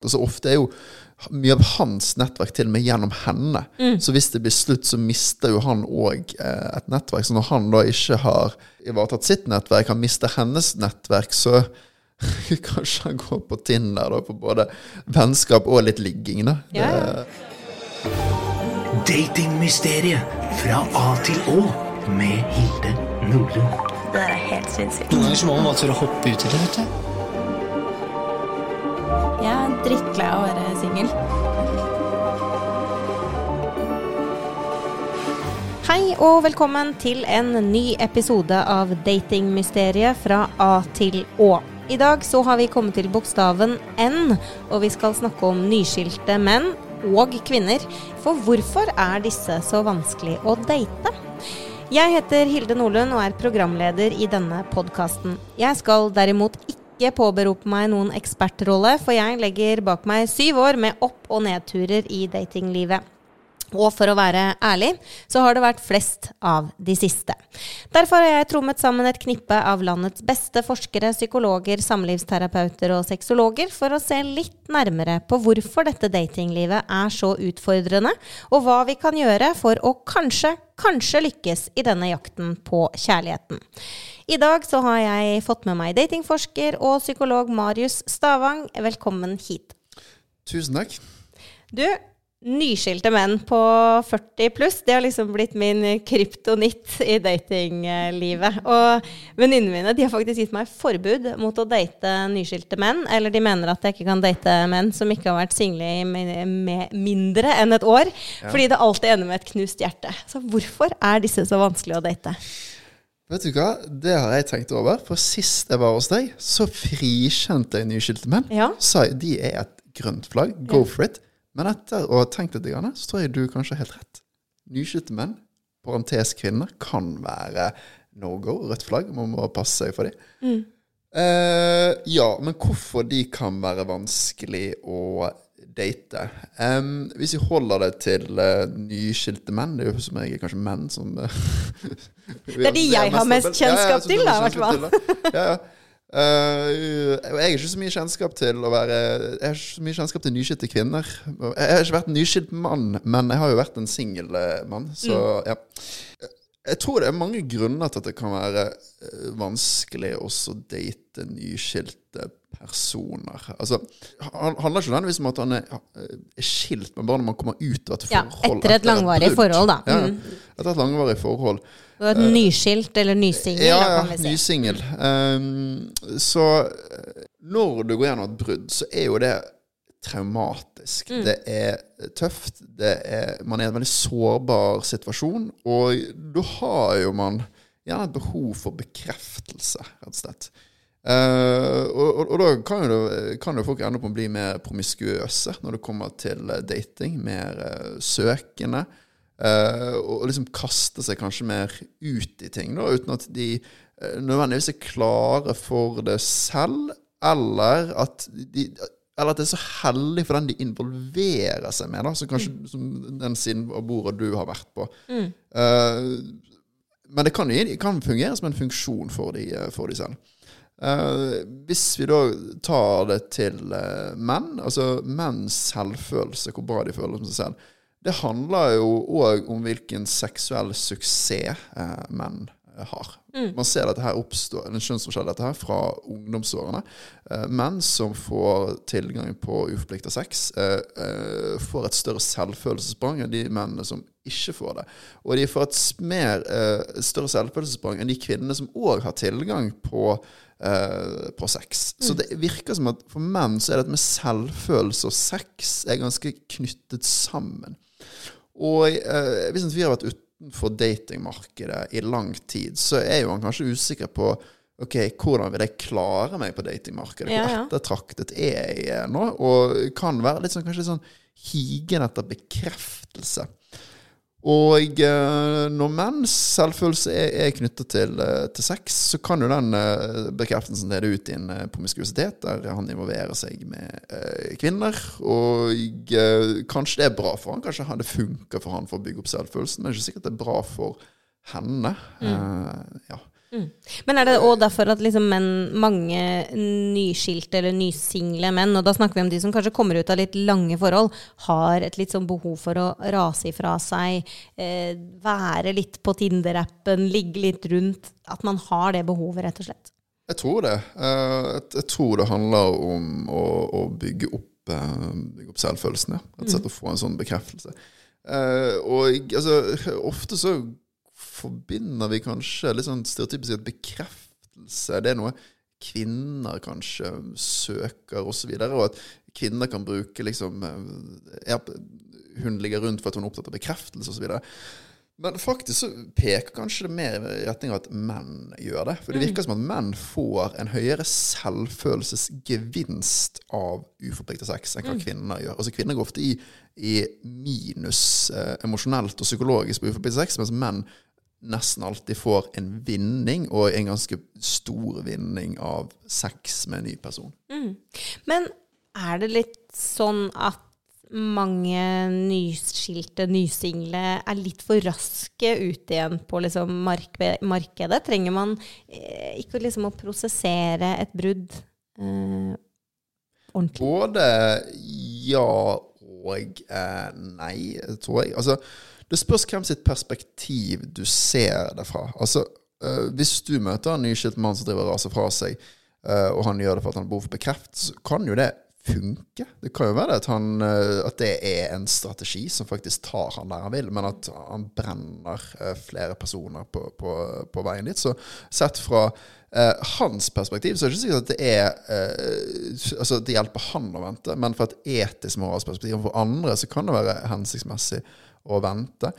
Altså Ofte er jo mye av hans nettverk til og med gjennom henne. Så hvis det blir slutt, så mister jo han òg eh, et nettverk. Så når han da ikke har ivaretatt sitt nettverk, han mister hennes nettverk, så kanskje han går på Tinder da, på både vennskap og litt ligging. da. Datingmysteriet fra A til Å med Hilde Nordlund. Det er helt sinnssykt. Noen ganger må man bare tørre å hoppe ut i det, vet du. Jeg er drittlei av å være singel. Hei og velkommen til en ny episode av Datingmysteriet fra A til Å. I dag så har vi kommet til bokstaven N, og vi skal snakke om nyskilte menn og kvinner. For hvorfor er disse så vanskelig å date? Jeg heter Hilde Nordlund og er programleder i denne podkasten. Jeg skal derimot ikke påberope meg noen ekspertrolle, for jeg legger bak meg syv år med opp- og nedturer i datinglivet. Og for å være ærlig, så har det vært flest av de siste. Derfor har jeg trommet sammen et knippe av landets beste forskere, psykologer, samlivsterapeuter og sexologer for å se litt nærmere på hvorfor dette datinglivet er så utfordrende, og hva vi kan gjøre for å kanskje, kanskje lykkes i denne jakten på kjærligheten. I dag så har jeg fått med meg datingforsker og psykolog Marius Stavang. Velkommen hit. Tusen takk. Du, nyskilte menn på 40 pluss, det har liksom blitt min kryptonitt i datinglivet. Og venninnene mine de har faktisk gitt meg forbud mot å date nyskilte menn. Eller de mener at jeg ikke kan date menn som ikke har vært single i mindre enn et år. Fordi det alltid ender med et knust hjerte. Så hvorfor er disse så vanskelig å date? Vet du hva, det har jeg tenkt over. For sist jeg var hos deg, så frikjente jeg nyskilte menn. Ja. Sa jeg de er et grønt flagg. Go for it. Men etter å ha tenkt litt, så tror jeg du kanskje har helt rett. Nyskilte menn, parentes kvinner, kan være no go, rødt flagg. Man må passe seg for dem. Eh, ja, men hvorfor de kan være vanskelig å date? Um, hvis vi holder det til uh, nyskilte menn, det er jo som jeg er kanskje menn som uh, Det er de jeg har mest kjennskap til, da, i hvert fall. Ja, ja. Eh, jeg har ikke så mye kjennskap til å være Jeg har ikke så mye kjennskap til nyskilte kvinner. Jeg har ikke vært en nyskilt mann, men jeg har jo vært en singel eh, mann, så Mm. ja. Jeg tror det er mange grunner til at det kan være vanskelig også å date nyskilte personer. Altså, han handler ikke nødvendigvis om at han er, er skilt, men bare når man kommer ut av et Ja, forhold. etter et langvarig forhold, da. Ja, Mm. etter et langvarig forhold. Du et nyskilt eller nysingel, Ja, ja, nysingel. Um, så eh, når du går gjennom et brudd, så er jo det traumatisk. Mm. Det er tøft. Det er, man er i en veldig sårbar situasjon, og da har jo man gjerne et behov for bekreftelse, rett og slett. Eh, og, og, og da kan jo, det- kan jo folk ende opp med å bli mer promiskuøse når det kommer til eh, dating. Mer uh, søkende. Uh, og, liksom kaste seg kanskje mer ut i ting, da, uten at de nødvendigvis er klare for det selv, eller at de eller at det er så heldig for den de involverer seg med, da, så kanskje som den siden av bordet du har vært på. Eh, men det kan, kan fungere som en funksjon for de, for de selv. Eh, hvis vi da tar det til uh, menn, altså menns selvfølelse, hvor bra de føler seg selv, det handler jo òg om hvilken seksuell suksess uh, menn eh, har. Man ser dette her oppstå, en kjønnsforskjell dette her fra ungdomsårene. Eh, menn som får tilgang på uforplikta sex, eh, eh, får et større selvfølelsessprang enn de mennene som ikke får det. Og de får et mer, eh, større selvfølelsessprang enn de kvinnene som òg har tilgang på, på sex. Så det virker som at for menn så er dette med selvfølelse og sex er ganske knyttet sammen. Og eh, hvis vi har vært utenfor datingmarkedet i lang tid, så er jo han kanskje usikker på Ok, hvordan vil jeg klare meg på datingmarkedet? Hvor Ja, ja. ettertraktet er jeg nå? Og kan være litt sånn, kanskje litt sånn higen etter bekreftelse. Og eh, når menns selvfølelse er, er knyttet til, eh, til sex, så kan jo den eh, bekreftelsen lede ut i en promiskuitet der han involverer seg med kvinner. Og kanskje det er bra for han, kanskje det funker for han for å bygge opp selvfølelsen, men det er ikke sikkert det er bra for henne. Eh, ja. Men er det òg derfor at liksom menn, mange nyskilte eller nysingle menn, og da snakker vi om de som kanskje kommer ut av litt lange forhold, har et litt sånn behov for å rase ifra seg, eh, være litt på Tinder-appen, ligge litt rundt? At man har det behovet, rett og slett? Jeg tror det. Eh, jeg, tror det handler om å, å bygge, opp, eh, bygge opp selvfølelsen. Ja. Rett og slett å få en sånn bekreftelse. Eh, og altså, ofte så forbinder vi kanskje litt sånn stereotypisk at bekreftelse det er noe kvinner kanskje søker, osv. Og, så og at kvinner kan bruke liksom eh, ja, Hun ligger rundt for at hun er opptatt av bekreftelse, osv. Men faktisk så peker kanskje det mer i retning av at menn gjør det. For det virker som at menn får en høyere selvfølelsesgevinst av uforpliktet sex enn hva kvinner gjør. Altså Kvinner går ofte i, i minus eh, emosjonelt og psykologisk på uforpliktet sex, mens menn nesten alltid får en vinning, og en ganske stor vinning av sex med en ny person. Men er det litt sånn at mange nyskilte, nysingle er litt for raske ut igjen på liksom mark markedet? Trenger man eh, ikke liksom å prosessere et brudd eh, ordentlig? Både ja og eh, nei, tror jeg. Altså, det spørs hvem sitt perspektiv du ser det fra. Altså, eh, hvis du møter en nyskilt mann som driver og raser fra seg, eh, og han gjør det for at han behov for bekreft, så kan jo det funke. Det kan jo være at, han, eh, at det er en strategi som faktisk tar han der han vil, men at han brenner flere personer på, på, på veien dit. Så sett fra hans perspektiv så er det ikke sikkert at det er Altså det hjelper han å vente, men fra et etisk moralsk perspektiv og for andre så kan det være hensiktsmessig å vente.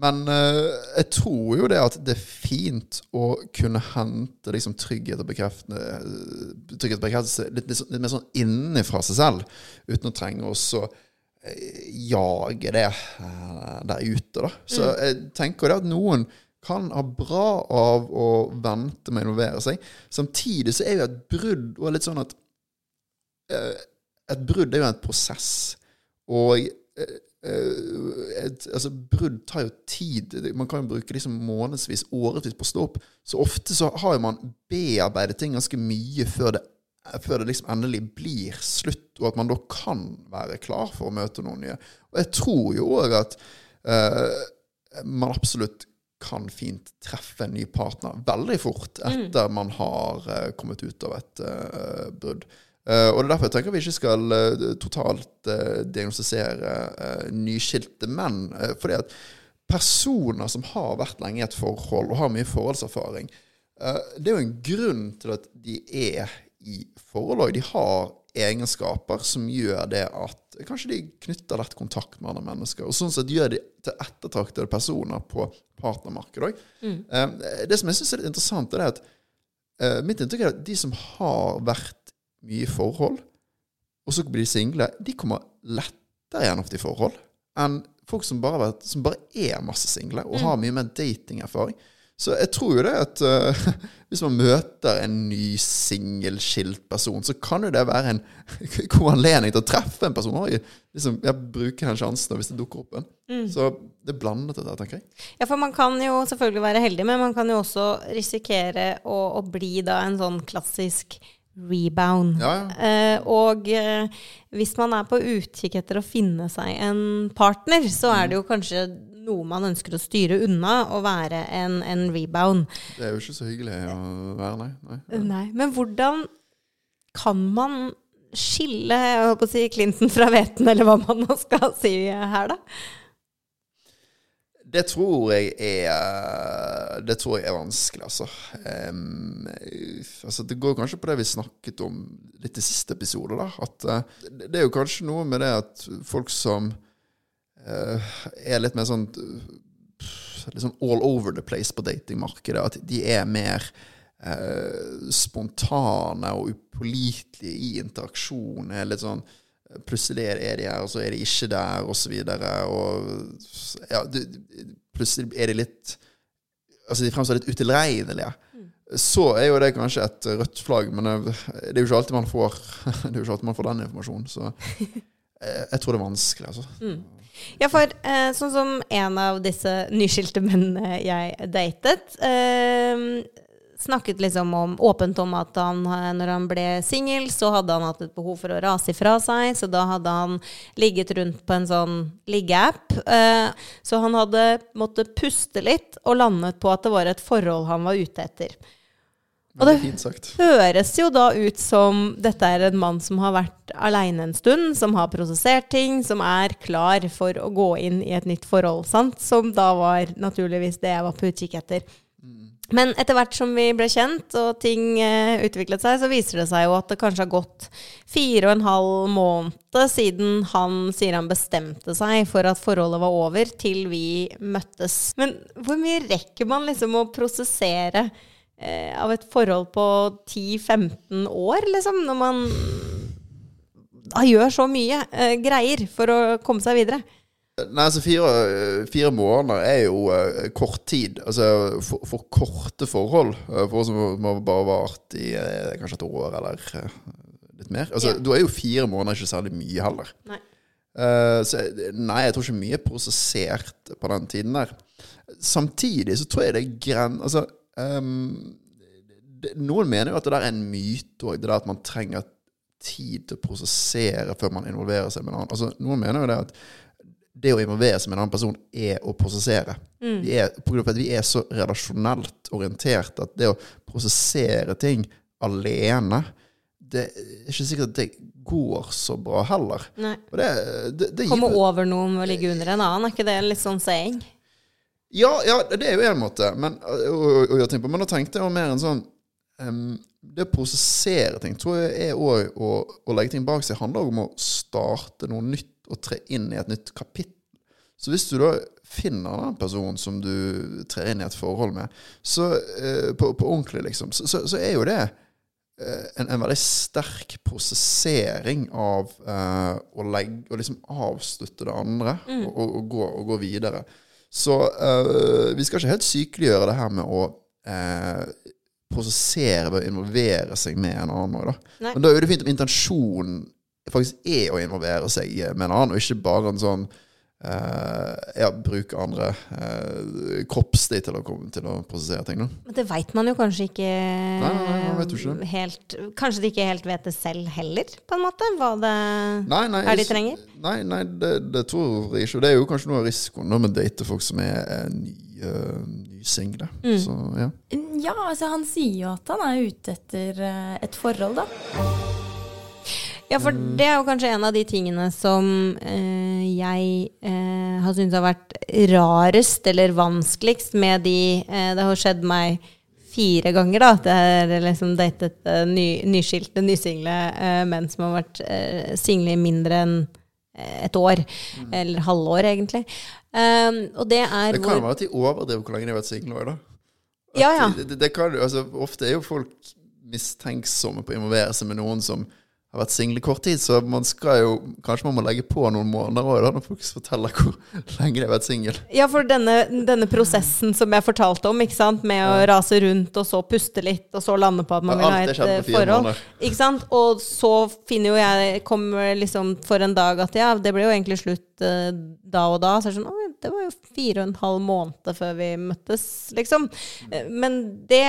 Men eh, jeg tror jo det at det er fint å kunne hente liksom, trygghet og trygghet og bekreftelse litt, litt, litt mer sånn innenfra seg selv, uten å trenge å eh, jage det eh, der ute. Da. Så jeg tenker det at noen kan ha bra av å vente med å involvere seg. Samtidig så er jo et brudd og litt sånn at eh, Et brudd er jo en prosess. Og eh, eh, et, altså, brudd tar jo tid. Man kan jo bruke liksom månedsvis, årevis på å stå opp. Så ofte så har jo man bearbeidet ting ganske mye før det, før det liksom endelig blir slutt, og at man da kan være klar for å møte noen nye. Og jeg tror jo òg at uh, man absolutt kan fint treffe en ny partner veldig fort etter man har uh, kommet ut av et uh, brudd. Eh, og det er derfor jeg tenker vi ikke skal eh, totalt eh, diagnostisere nyskilte menn. Fordi at personer som har vært lenge i et forhold og har mye forholdserfaring, det er jo en grunn til at de er i forhold, og de har egenskaper som gjør det at kanskje de knytter lett kontakt med andre mennesker, og sånn sett gjør de til ettertraktede personer på partnermarkedet òg. Det som jeg syns er litt interessant, er at mitt inntrykk er at de som har vært mye i forhold, og så blir de single, de kommer lettere gjennom til forhold enn folk som bare, vet, som bare er masse single og har mye mer datingerfaring. Så jeg tror jo det at uh, hvis man møter en ny singelskilt person, så kan jo det være en god anledning til å treffe en person. Oi, liksom, jeg bruker den sjansen hvis det dukker opp en. Så det er blandet dette, tenker jeg. Ja, for man kan jo selvfølgelig være heldig, men man kan jo også risikere å, å bli da en sånn klassisk rebound. Ja, ja. Eh, og eh, hvis man er på utkikk etter å finne seg en partner, så er det jo kanskje noe man ønsker å styre unna, å være en, en rebound. Det er jo ikke så hyggelig å være, nei. nei. Nei, men hvordan kan man skille jeg håper å si, Clinton fra hveten, eller hva man nå skal si her, da? Det tror jeg er Det tror jeg er vanskelig, altså. Um, altså. Det går kanskje på det vi snakket om litt i siste episode, da. At uh, det er jo kanskje noe med det at folk som uh, er litt mer sånn Litt sånn all over the place på datingmarkedet, at de er mer uh, spontane og upålitelige i interaksjon. Er litt sånn Plutselig er de her, og så er de ikke der, og så. Og ja, du, plutselig er de litt Altså, de fremstår litt utilregnelige. Så er jo det kanskje et rødt flagg, men det er jo ikke alltid man får ikke alltid man får den informasjonen. Så jeg tror det er vanskelig, altså. Ja, for eh, sånn som en av disse nyskilte mennene jeg datet, eh, snakket liksom om, åpent om at han, eh, når han ble singel, så hadde han hatt et behov for å rase ifra seg, så da hadde han ligget rundt på en sånn liggeapp. Eh, så han hadde måttet puste litt og landet på at det var et forhold han var ute etter. Og det- Høres jo da ut som dette er en mann som har vært aleine en stund, som har prosessert ting, som er klar for å gå inn i et nytt forhold, sant? Som da var naturligvis det jeg var på utkikk etter. Men etter hvert som vi ble kjent og ting eh, utviklet seg, så viser det seg jo at det kanskje har gått fire og en halv måned siden han sier han bestemte seg for at forholdet var over, til vi møttes. Men hvor mye rekker man liksom å prosessere eh, av et forhold på 10-15 år, liksom, når man da gjør så mye eh, greier for å komme seg videre? Nei, altså fire, fire måneder er jo uh, kort tid. Altså for, for korte forhold. Uh, for oss som har bare vart i uh, kanskje et år eller litt mer. Altså, Ja. Da er jo fire måneder ikke særlig mye heller. Nei. Så nei, jeg tror ikke mye er prosessert på den tiden der. Samtidig så tror jeg det er gren... Altså, um, det, noen mener jo at det der er en myte òg, det der at man trenger tid til å prosessere før man involverer seg med en annen. Altså, noen mener jo det at det å involvere seg med en annen person er å prosessere. Vi er, på grunn av at vi er så relasjonelt orientert at det å prosessere ting alene Det er ikke sikkert at det går så bra heller. Nei. Det, det, det gir- Komme over noen ved å ligge under en annen, er ikke det en litt sånn saying? Ja, ja, det er jo en måte men, å gjøre ting på. Men da tenkte jeg jo mer en sånn um, Det å prosessere ting tror jeg er òg å, å legge ting bak seg. handler om å starte noe nytt og tre inn i et nytt kapittel. Så hvis du da finner den personen som du trer inn i et forhold med, så eh, på, på ordentlig, liksom, så, så, så er jo det eh, en, en veldig sterk prosessering av eh, å, legge, å liksom avslutte det andre og, og, og, gå, og gå videre. Så eh, vi skal ikke helt sykeliggjøre det her med å eh, prosessere ved å involvere seg med en annen. Da. Men da er det fint om intensjonen faktisk er å involvere seg med en annen, og ikke bare en sånn Uh, ja, bruke andre uh, kroppslig til å, komme, til å prosessere ting. Da. Men det veit man jo kanskje ikke Nei, nei, nei, ikke. helt Kanskje de ikke helt vet det selv heller, på en måte? Hva det Nei, nei, er de trenger? Nei, nei det, det tror jeg ikke. Og det er jo kanskje noe av risikoen med å date folk som er, er ny, uh, nysingle. Mm. Så ja. Ja, altså han sier jo at han er ute etter eh, et forhold, da. Ja, for Mm. det er jo kanskje en av de tingene som eh, jeg eh, har syntes har vært rarest eller vanskeligst med de eh, Det har skjedd meg fire ganger, da. At jeg har liksom datet eh, ny, nyskilte, nysingle eh, menn som har vært eh, single i mindre enn et år. Eller halvår, egentlig. Um, og det er Mm. Det kan hvor være at de overdriver hvor lenge de har vært single òg, da. At Ja, ja. Det, det, det kan, altså, ofte er jo folk mistenksomme på å involvere seg med noen som har vært single kort tid, så man skal jo Kanskje man må legge på noen måneder òg, når folk forteller hvor lenge de har vært single. Ja, for denne, denne prosessen som jeg fortalte om, ikke sant? med å rase rundt og så puste litt, og så lande på at man Ja, vil ha et eh, forhold. Ikke sant? Og så finner jo jeg Kommer liksom for en dag at ja, det ble jo egentlig slutt eh, da og da. Så er det sånn Oi, det var jo fire og en halv måned før vi møttes, liksom. Eh, Men det,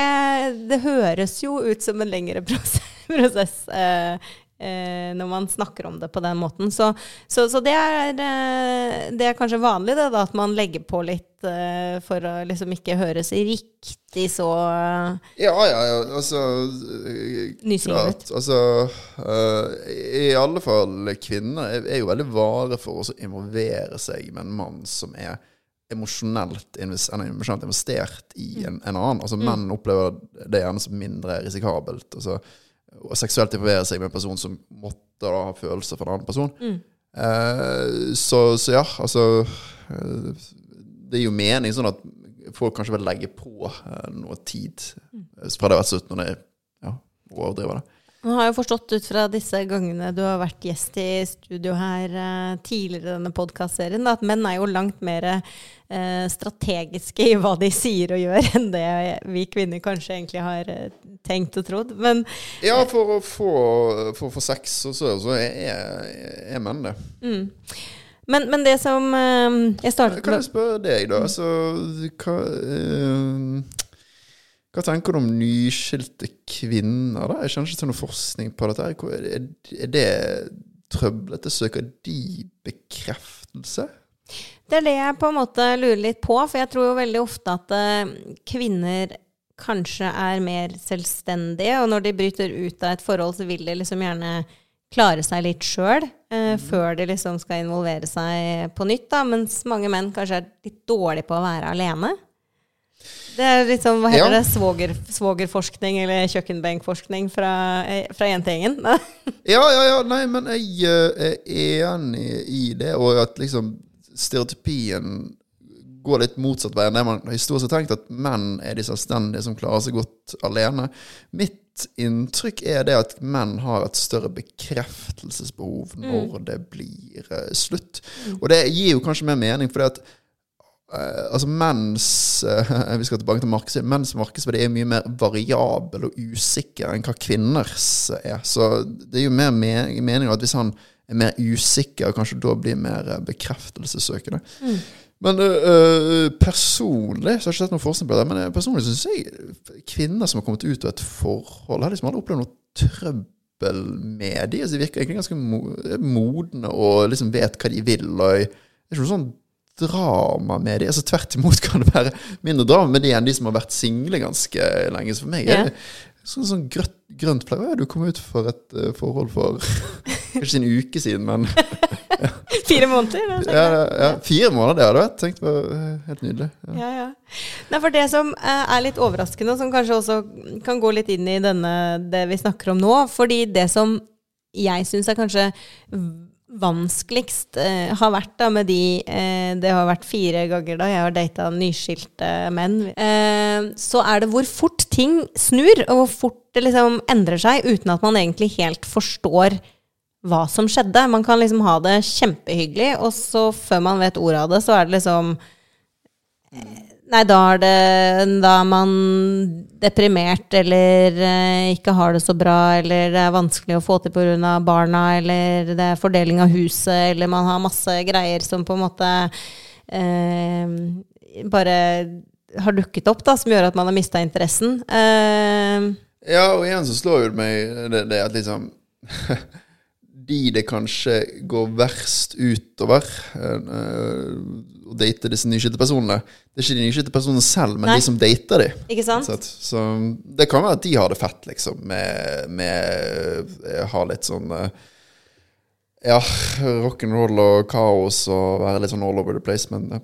det høres jo ut som en lengre prosess. prosess eh, eh, når man snakker om det på den måten. Så, så, så det, er, eh, det er kanskje vanlig, det, da, at man legger på litt eh, for å liksom ikke høres riktig så eh, Ja, ja, ja. Altså eh, klart, Altså eh, I alle fall kvinner er, jo veldig vare for å involvere seg med en mann som er emosjonelt, investert i en, en annen. Altså Menn opplever det gjerne som mindre risikabelt. Altså, og seksuelt involvere seg med en person som måtte da ha følelser for en annen person. Eh, så, så ja, altså eh, Det gir jo mening sånn at folk kanskje vil legge på eh, noe tid Mm. fra det har vært slutt, når det er ja, overdriver det. Nå har jeg forstått ut fra disse gangene du har vært gjest i studio her eh, tidligere i denne podkastserien, at menn er jo langt mer eh, strategiske i hva de sier og gjør, enn det vi kvinner kanskje egentlig har eh, tenkt og trodd. Men Ja, for å få, for å få sex, så, så, så er, er menn det. Men, men det som eh, Jeg startet Kan jeg spørre deg, da? Altså, hva eh, Hva tenker du om nyskilte kvinner? da? Jeg kjenner ikke til noe forskning på dette. Er, det trøblete? Søker de bekreftelse? Det er det jeg på en måte lurer litt på, for jeg tror jo veldig ofte at eh, kvinner kanskje er mer selvstendige, og når de bryter ut av et forhold, så vil de liksom gjerne klare seg litt sjøl, eh, før de liksom skal involvere seg på nytt, da, mens mange menn kanskje er litt dårlige på å være alene. Det er litt sånn, hva heter Ja. det, svoger, svogerforskning eller kjøkkenbenkforskning fra, eh, fra jentegjengen? Ja, ja, ja. Nei, men jeg eh, er enig i det, og at liksom stereotypien går litt motsatt vei enn det man historisk har tenkt, at menn er de selvstendige som klarer seg godt alene. Mitt inntrykk er det at menn har et større bekreftelsesbehov når det blir eh, slutt. Og det gir jo kanskje mer mening, for det at altså mens eh, Vi skal tilbake til markedsverdi. mens markedsverdi er mye mer variabel og usikker enn hva kvinners er. Så det er jo mer me meningen at hvis han er mer usikker, kanskje da blir mer bekreftelsessøkende. Mm. Men øh, personlig så har jeg ikke sett noe forskning på det, men personlig syns jeg kvinner som har kommet ut av et forhold, har liksom aldri opplevd noe trøbbel med de. Altså, de virker egentlig ganske modne og liksom vet hva de vil. og det er ikke noe sånn drama med de. Altså Tvert imot kan det være mindre drama med de enn de som har vært single ganske lenge. Så for meg er det sånn, sånn grønt, grønt flagg. Ja, du kom ut for et uh, forhold for kanskje en uke siden, men Fire måneder? ja, ja, Fire måneder, det hadde vært tenkt var eh, helt nydelig. Ja. Ja. Nei, for det som eh, er litt overraskende, som kanskje også kan gå litt inn i denne, det vi snakker om nå, fordi det som jeg syns er kanskje vanskeligst eh, har vært da med de eh, Det har vært fire ganger da jeg har data nyskilte menn. Eh, så er det hvor fort ting snur, og hvor fort det liksom endrer seg uten at man egentlig helt forstår hva som skjedde. Man kan liksom ha det kjempehyggelig, og så før man vet ordet av det, så er det liksom Nei, da er, det, da er man deprimert eller eh, ikke har det så bra, eller det er vanskelig å få til pga. barna, eller det er fordeling av huset, eller man har masse greier som på en måte eh, bare har dukket opp, da, som gjør at man har mista interessen. Eh, Ja, og igjen så slår jo det meg det, det at liksom De det kanskje går verst utover eh, å date disse nyskilte personene Det er ikke de nyskilte personene selv, men Nei. de som dater de. ikke sant? Sett. Så det kan være at de har det fett, liksom, med, med eh, Ha litt sånn eh, Ja, rock'n'roll og kaos og være litt sånn all over the place, men det,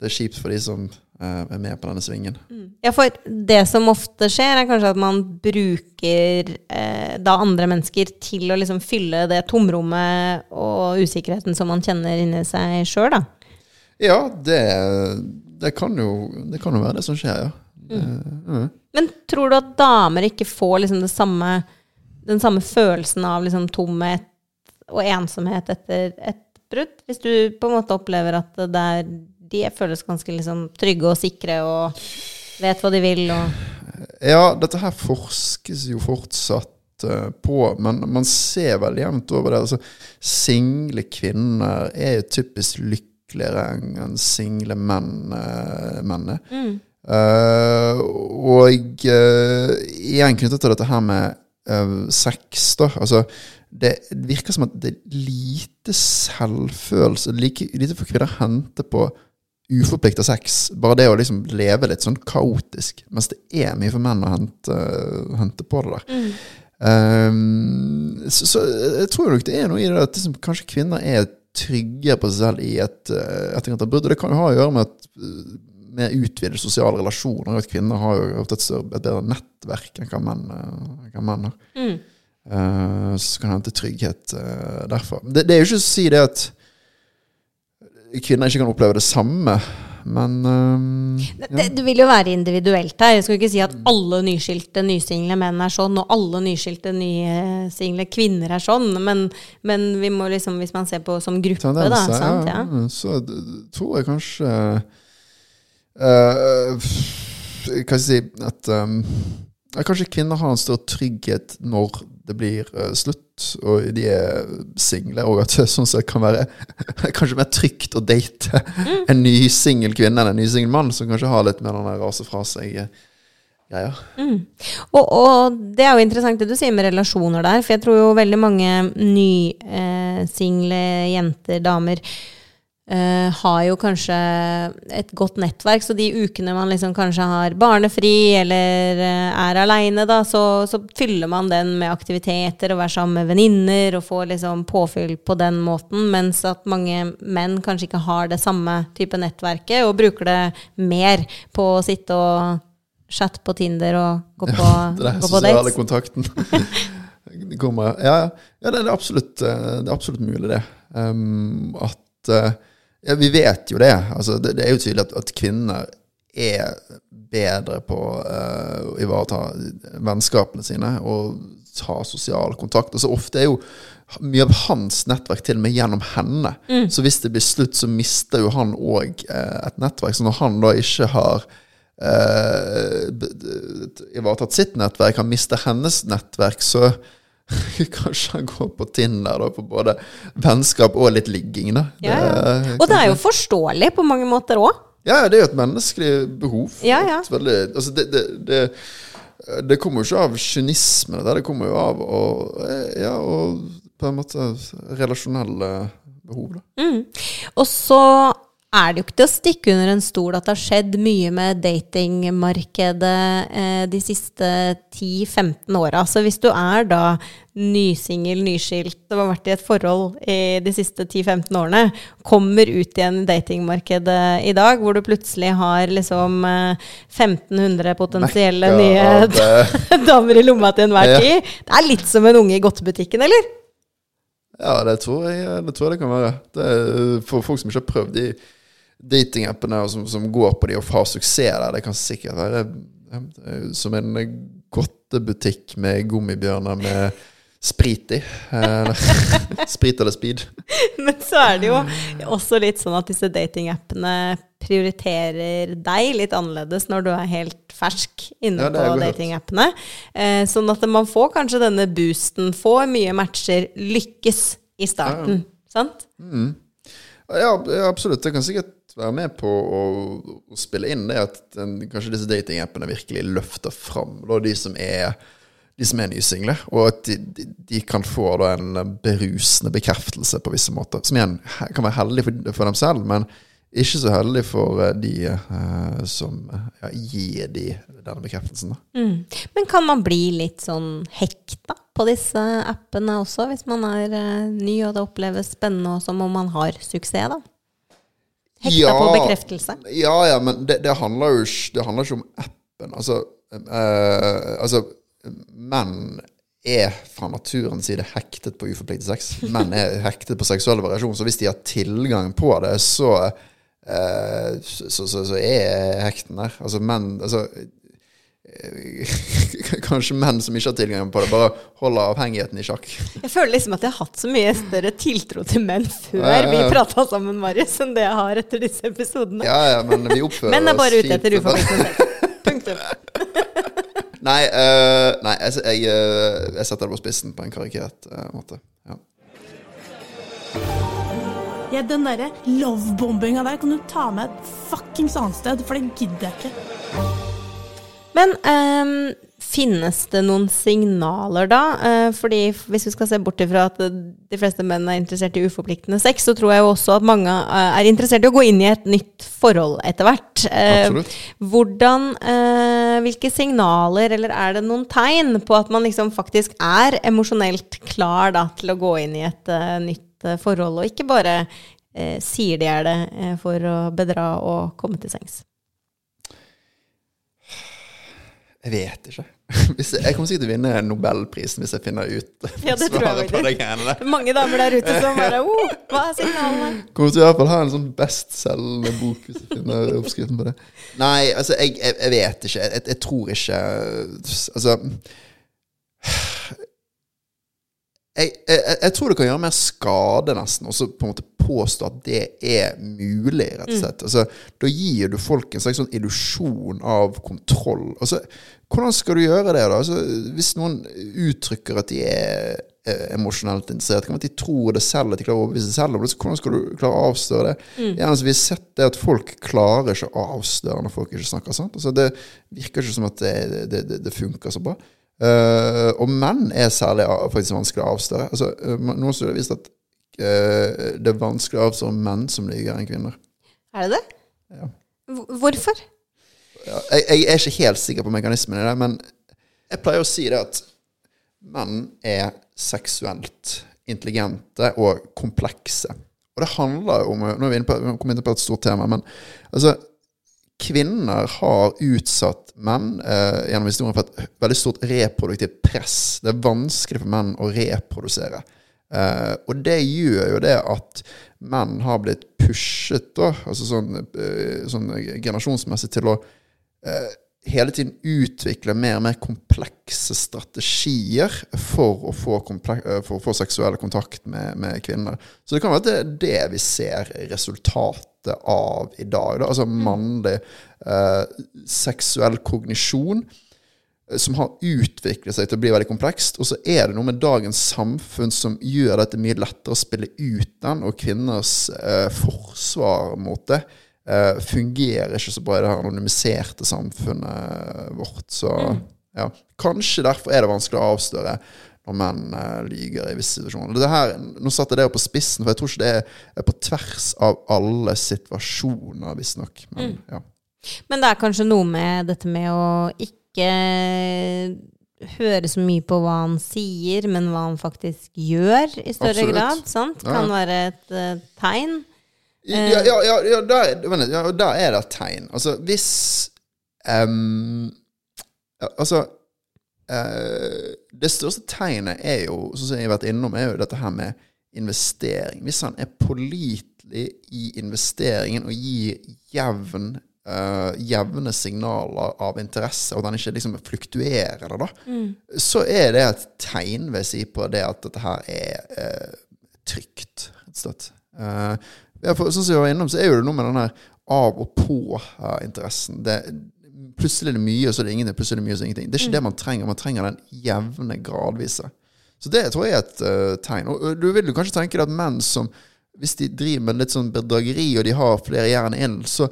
det er kjipt for de som eh, er med på denne svingen. Ja, for det som ofte skjer, er kanskje at man bruker eh, da andre mennesker til å liksom fylle det tomrommet og usikkerheten som man kjenner inni seg sjøl, da. Ja, det, det, kan jo, det kan jo være det som skjer, ja. Det, mm. Men tror du at damer ikke får liksom det samme, den samme følelsen av liksom tomhet og ensomhet etter et brudd? Hvis du på en måte opplever at det er, de føles ganske liksom trygge og sikre og vet hva de vil og Ja, dette her forskes jo fortsatt eh, på, men man ser vel jevnt over det. Altså, single kvinner er jo typisk lykkeligere enn enn single menn, Uh, er. Eh, og uh, igjen knyttet til dette her med sex, da. Altså, det virker som at det er lite selvfølelse, like, lite for kvinner å hente på uforplikta sex. Bare det å liksom leve litt sånn kaotisk. Mens det er mye for menn å hente, hente på det der. Ehm, så, så jeg tror nok det er noe i det at liksom, kanskje kvinner er trygge på seg selv i et uh, etterkant av brudd. Og det kan jo ha å gjøre med at eh, med utvidede sosiale relasjoner. At kvinner har jo ofte et, et bedre nettverk enn hva menn, eh, menn har. Eh, så kan hente trygghet uh, derfra. Det, det er jo ikke å si det at kvinner ikke kan oppleve det samme, men um, det, det, det vil jo være individuelt her. Jeg skal ikke si at alle nyskilte nysingle menn er sånn, og alle nyskilte nysingle kvinner er sånn, men, men vi må liksom, hvis man ser på som gruppe, da, sant? Ja. ja, så tror jeg kanskje uh, Hva skal jeg si At um, kanskje kvinner har en større trygghet når det blir uh, slutt, og de er single, og at det sånn sett kan være kanskje mer trygt å date Mm. en ny singel kvinne enn en ny singel mann, som kanskje har litt mer den rase fra seg. greier. Og, og det er jo interessant det du sier med relasjoner der, for jeg tror jo veldig mange nysingle jenter, damer, eh, har jo kanskje et godt nettverk, så de ukene man liksom kanskje har barnefri eller uh, er aleine, da, så, så fyller man den med aktiviteter og være sammen med venninner og får liksom påfyll på den måten, mens at mange menn kanskje ikke har det samme type nettverket og bruker det mer på å sitte og chatte på Tinder og gå på, Det er gå på dates. kontakten. Kommer, ja, ja. ja det, er absolutt, eh, det er absolutt mulig, det. Um, at eh, ja, Vi vet jo det. Altså, det, det er jo tydelig at, at kvinner er bedre på uh, å ivareta vennskapene sine og ta sosial kontakt. Altså, ofte er jo mye av hans nettverk til og med gjennom henne. Så hvis det blir slutt, så mister jo han òg et nettverk. Så når han da ikke har uh, ivaretatt sitt nettverk, han mister hennes nettverk, så kanskje han går på Tinder da, på både vennskap og litt ligging. Da. Ja, ja. Og det er jo forståelig på mange måter òg. Ja, det er jo et menneskelig behov. Ja, ja. Veldig, altså det, det, det, det kommer jo ikke av kynisme, det, det kommer jo av å, ja, og på en måte relasjonelle behov. Da. Og så er det jo ikke til å stikke under en stol at det har skjedd mye med datingmarkedet eh, de siste 10-15 åra. Så hvis du er da nysingel, nyskilt og har vært i et forhold i de siste 10-15 årene, kommer ut igjen i datingmarkedet i dag, hvor du plutselig har liksom eh, 1500 potensielle Mekka nye eh, damer i lomma til enhver Ja. tid. Det er litt som en unge i godtebutikken, eller? Ja, det tror jeg det, tror jeg det kan være. Det for folk som ikke har prøvd de datingappene, som, som går på de og har suksess der, det kan sikkert være ja, som en godtebutikk med gummibjørner med sprit i. Sprit eller speed. Men så er det jo også litt sånn at disse datingappene prioriterer deg litt annerledes når du er helt fersk inne Ja, på datingappene. Eh, sånn at man får kanskje denne boosten, får mye matcher, lykkes i starten. Sant? Ja, ja, absolutt. Det kan sikkert være med på å, å spille inn det at den, kanskje disse datingappene virkelig løfter fram da, de som er de som er nysingle, og at de, de, de kan få da en berusende bekreftelse på visse måter. Som igjen kan være heldig for, for dem selv, men ikke så heldig for eh, de eh, som ja, gir de denne bekreftelsen. Da. Men kan man bli litt sånn hekta på disse appene også, hvis man er eh, ny og det oppleves spennende og som om man har suksess, da? Hekta Ja. på bekreftelse? Ja, ja, men det, det handler jo det handler ikke om appen. Altså, eh, altså menn er fra naturens side hektet på uforpliktet sex. Menn er hektet på seksuell variasjon, så hvis de har tilgang på det, så eh, så, så, så, er hekten der. Altså menn altså, Kanskje menn som ikke har tilgang på det, bare holder avhengigheten i sjakk. Jeg føler liksom at jeg har hatt så mye større tiltro til menn før Ja, ja, vi ja. prata sammen, Marius, enn det jeg har etter disse episodene. Ja, ja, men vi oppfører Menn er bare ute etter uforpliktende sex. Punktum. Nei, uh, nei jeg, jeg, eh, jeg setter det på spissen på en karikert uh, måte. Ja. Ja, den derre lovebombinga der kan du ta med et fuckings annet sted, for det gidder jeg ikke. Men um, finnes det noen signaler da? Uh, fordi hvis vi skal se bort ifra at de fleste menn er interessert i uforpliktende sex, så tror jeg jo også at mange eh, er interessert i å gå inn i et nytt forhold etter hvert. Uh, hvordan, uh, hvilke signaler, eller er det noen tegn på at man liksom faktisk er emosjonelt klar da, til å gå inn i et nytt forhold, og ikke bare sier de er det for å bedra og komme til sengs? Jeg vet ikke. Jeg, jeg kommer sikkert til å vinne Nobelprisen hvis jeg finner ut Ja, det svaret på de greiene der. Mange damer der ute som bare oh, Hva er signalene? Kommer til å i hvert fall ha en sånn bestselgende bok hvis jeg finner oppskriften på det. Nei, altså, jeg, jeg, jeg vet ikke. Jeg, tror ikke Altså jeg, tror det kan gjøre mer skade, nesten, og så på en måte påstå at det er mulig, rett og slett. Altså, da gir du folk en slags sånn illusjon av kontroll. Altså, hvordan skal du gjøre det, da? Altså, hvis noen uttrykker at de er eh, emosjonelt interessert. Kan at de tror det selv, at de klarer å overbevise seg selv om det. Så hvordan skal du klare å avsløre det? Igjen, altså, vi har sett det at folk klarer ikke å avsløre når folk ikke snakker sant. Altså, det virker ikke som at det, det, det, det funker så bra. Uh, og menn er særlig faktisk vanskelig å avsløre. Altså, uh, noen studier har vist at eh, det er vanskelig å avsløre menn som liker enn kvinner. Er det det? Ja. Hvorfor? Ja, jeg, jeg er ikke helt sikker på mekanismen i det, men jeg pleier å si det at menn er seksuelt intelligente og komplekse. Og det handler om Nå er vi inne på, vi kommer inn på et stort tema, men altså Kvinner har utsatt menn eh, gjennom historien for et veldig stort reproduktivt press. Det er vanskelig for menn å reprodusere. Eh, og det gjør jo det at menn har blitt pushet, da, altså sånn, uh, sånn generasjonsmessig, til å uh, hele tiden utvikle mer og mer komplekse strategier for å få, for å få seksuell kontakt med, med kvinner. Så det kan være at det er det vi ser resultatet av i dag. Da. Altså mannlig eh, seksuell kognisjon som har utviklet seg til å bli veldig komplekst. Og så er det noe med dagens samfunn som gjør dette mye lettere å spille ut den, og kvinners eh, forsvar mot det eh, fungerer ikke så bra i det her anonymiserte samfunnet vårt. Så ja, kanskje derfor er det vanskelig å avsløre når menn eh, lyger i visse situasjoner. Det her, nå satte jeg det opp på spissen, for jeg tror ikke det er, på tvers av alle situasjoner, visstnok. Men ja. Men det er kanskje noe med dette med å ikke høre så mye på hva han sier, men hva han faktisk gjør, i større Absolutt. grad. Sant? Kan være et uh, tegn. Ja, ja, ja, ja, der, ja, og der er det et tegn. Altså, hvis um, Altså uh, Det største tegnet er jo, som jeg har vært innom, er jo dette her med investering. Hvis han er pålitelig i investeringen og gir jevn eh, jevne signaler av interesse, og den ikke liksom fluktuerer da, mm. så er det et tegn, vil jeg si, på det at dette her er uh, trygt, rett og slett. Eh, for, sånn som jeg var innom, så er jo det noe med den her av og på-interessen. Plutselig er det mye, og så er det ingenting. Plutselig er det mye, og så er det ingenting. Det er ikke det man trenger. Man trenger den jevne, gradvise. Så det tror jeg er et tegn. Og du vil jo kanskje tenke deg at menn som hvis de driver med litt sånn bedrageri, og de har flere jern inn, så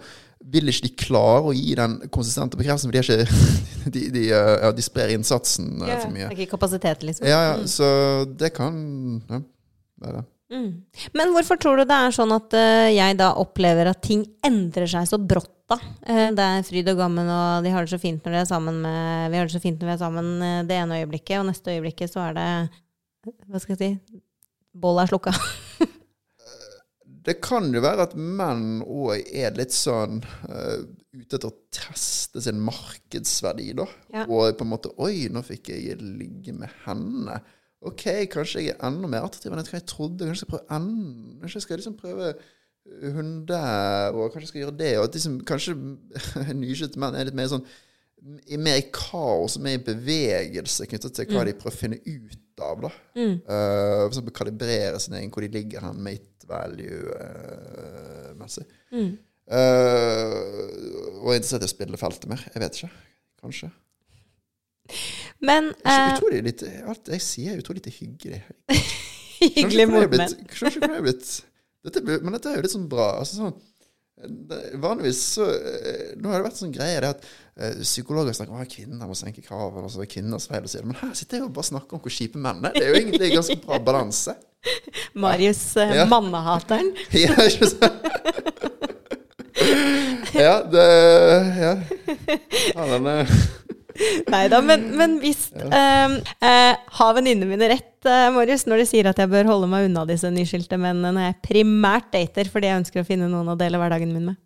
vil ikke de klare å gi den konsistente bekreftelsen, for de, er ikke, de, de, eh, ja, de sprer innsatsen ja, for mye. Det ikke kapasitet, liksom. Ja, ja, så det kan ja, være det. Men hvorfor tror du det er sånn at uh, jeg da opplever at ting endrer seg så brått da? Uh, det er fryd og gammen, og de har det så fint når de er sammen med Vi har det så fint når vi er sammen eh, det ene øyeblikket, og neste øyeblikket så er det Hva skal jeg si? Bollet er slukka. Det kan jo være at menn òg er litt sånn uh, ute etter å teste sin markedsverdi, da. Ja. Og på en måte Oi, nå fikk jeg ligge med henne. Ok, kanskje jeg er enda mer attraktiv enn jeg trodde. Kanskje jeg skal prøve enda Kanskje jeg skal liksom prøve hun der, og kanskje jeg skal gjøre det. Og at liksom, kanskje nyskjøtte menn er litt mer sånn i mer i kaos, mer i bevegelse knyttet til hva de prøver å finne ut av. da. Eh, for eksempel kalibrere sin egen, hvor de ligger hen value-messig. Eh, og er interessert i å spille feltet mer. Jeg vet ikke. Kanskje. Men uh, utrolig lite, alt jeg sier, er utrolig lite hyggelig. Hyggelig mot menn. dette, Men dette er jo litt sånn bra. Altså sånn Vanligvis så eh, Nå har det vært sånn greie det at eh, psykologer snakker om at kvinner må senke kravene, og så er det kvinners feil det. Men her sitter jeg og bare snakker om hvor kjipe menn er. Det er jo egentlig ganske bra balanse. Marius eh, Ja. mannehateren. Ja, ikke sant? Ja, det Ja. ja den er Nei da, men, men hvis um, uh, Har venninnene mine rett, uh, Marius, når de sier at jeg bør holde meg unna disse nyskilte mennene når jeg primært dater fordi jeg ønsker å finne noen å dele hverdagen min med?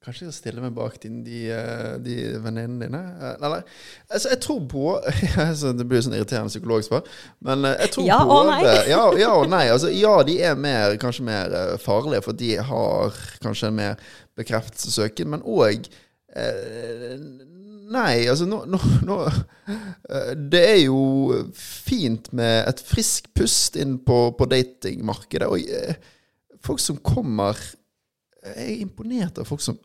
Kanskje jeg skal stille meg bak din, de, eh, de venninnene dine? Eller. Altså, jeg tror på altså, Det blir jo sånn irriterende psykologsvar. Men eh, jeg tror Ja og både nei. ja, ja og nei. Altså, ja, de er mer, kanskje mer eh, farlige, for de har kanskje en mer bekreftelsessøken, men òg eh, Nei, altså nå, nå, nå eh, Det er jo fint med et friskt pust inn på, på datingmarkedet. Og eh, folk som kommer Jeg er imponert av folk som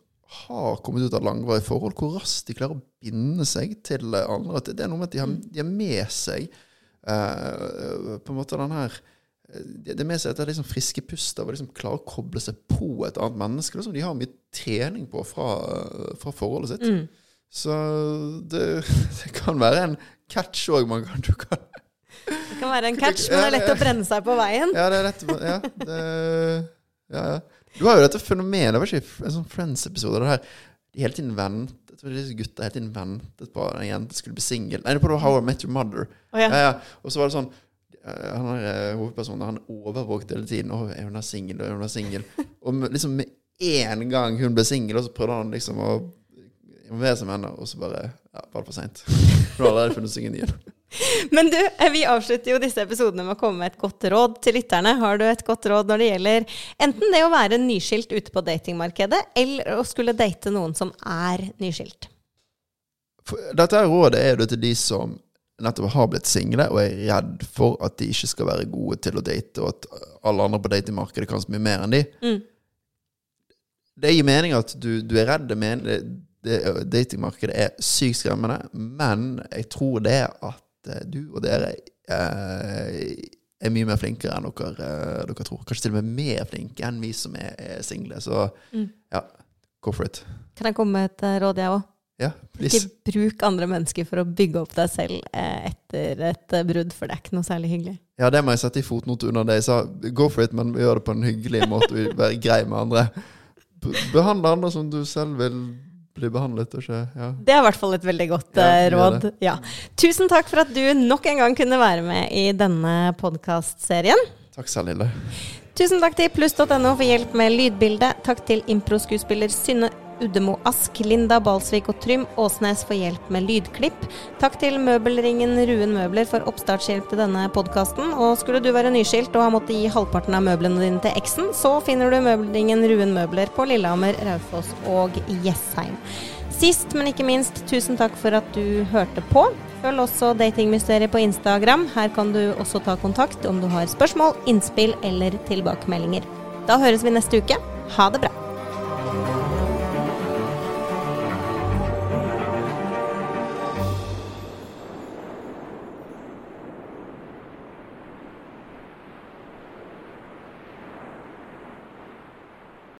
har kommet ut av langvarige forhold, hvor raskt de klarer å binde seg til andre. At det, det er noe med at de har, de har med seg eh, på en måte den her det det er med seg at det er liksom friske pust av å liksom klare å koble seg på et annet menneske. Er de har mye trening på fra, fra forholdet sitt. Mm. Så det, det kan være en catch òg man kan, du kan Det kan være en catch, men det er lett å brenne seg på veien. Ja, det er lett Ja, det, ja, ja. Du har jo dette fenomenet, det var ikke en sånn Friends-episode, det her de hele tiden ventet Jeg tror disse gutta hele tiden ventet på at en jente skulle bli singel. Nei, det var på How I Met Your Mother. Oh, ja. Ja, ja. Og så var det sånn eh, han er eh, hovedpersonen han overvåket hele tiden. Å, er hun singel? Er hun singel? Og liksom med en gang hun ble singel, så prøvde han liksom å involvere seg med henne, og så bare ja, var det for seint. Hun har allerede funnet seg en ny en. Men du, eh, vi avslutter jo disse episodene med å komme med et godt råd til lytterne. Har du et godt råd når det gjelder enten det å være nyskilt ute på datingmarkedet, eller å skulle date noen som er nyskilt? Dette rådet er jo til de som nettopp har blitt single og er redd for at de ikke skal være gode til å date, og at alle andre på datingmarkedet kan så mye mer enn de. Mm. Det gir mening at du, du er redd. Det, det, det, datingmarkedet er sykt skremmende, men jeg tror det at eh, du og dere eh, er mye mer flinkere enn dere, eh, dere tror. Kanskje til og med mer flinke enn vi som er, er single. Så Mm. ja, go for it. Kan jeg komme med et eh, råd, jeg òg? Ja. Ikke bruk andre mennesker for å bygge opp deg selv eh, etter et eh, brudd, for det er ikke noe særlig hyggelig. Ja, det må jeg sette i fotnote under det jeg sa. Go for it, men gjør det på en hyggelig måte og være grei med andre. Behandle andre som du selv vil bli behandlet, og ikke ja. Det er i hvert fall et veldig godt Ja, eh, råd. Ja. Tusen takk for at du nok en gang kunne være med i denne podkastserien. Takk selv, Lille. Tusen takk til pluss.no for hjelp med lydbildet. Takk til improskuespiller Synne Uddemo Ask, Linda Balsvik og Trym Åsnes for hjelp med lydklipp. Takk til møbelringen Ruen Møbler for oppstartshjelp til denne podkasten. Og skulle du være nyskilt og ha måttet gi halvparten av møblene dine til eksen, så finner du møbelringen Ruen Møbler på Lillehammer, Raufoss og Jessheim. Sist, men ikke minst, tusen takk for at du hørte på. Følg også Datingmysteriet på Instagram. Her kan du også ta kontakt om du har spørsmål, innspill eller tilbakemeldinger. Da høres vi neste uke. Ha det bra.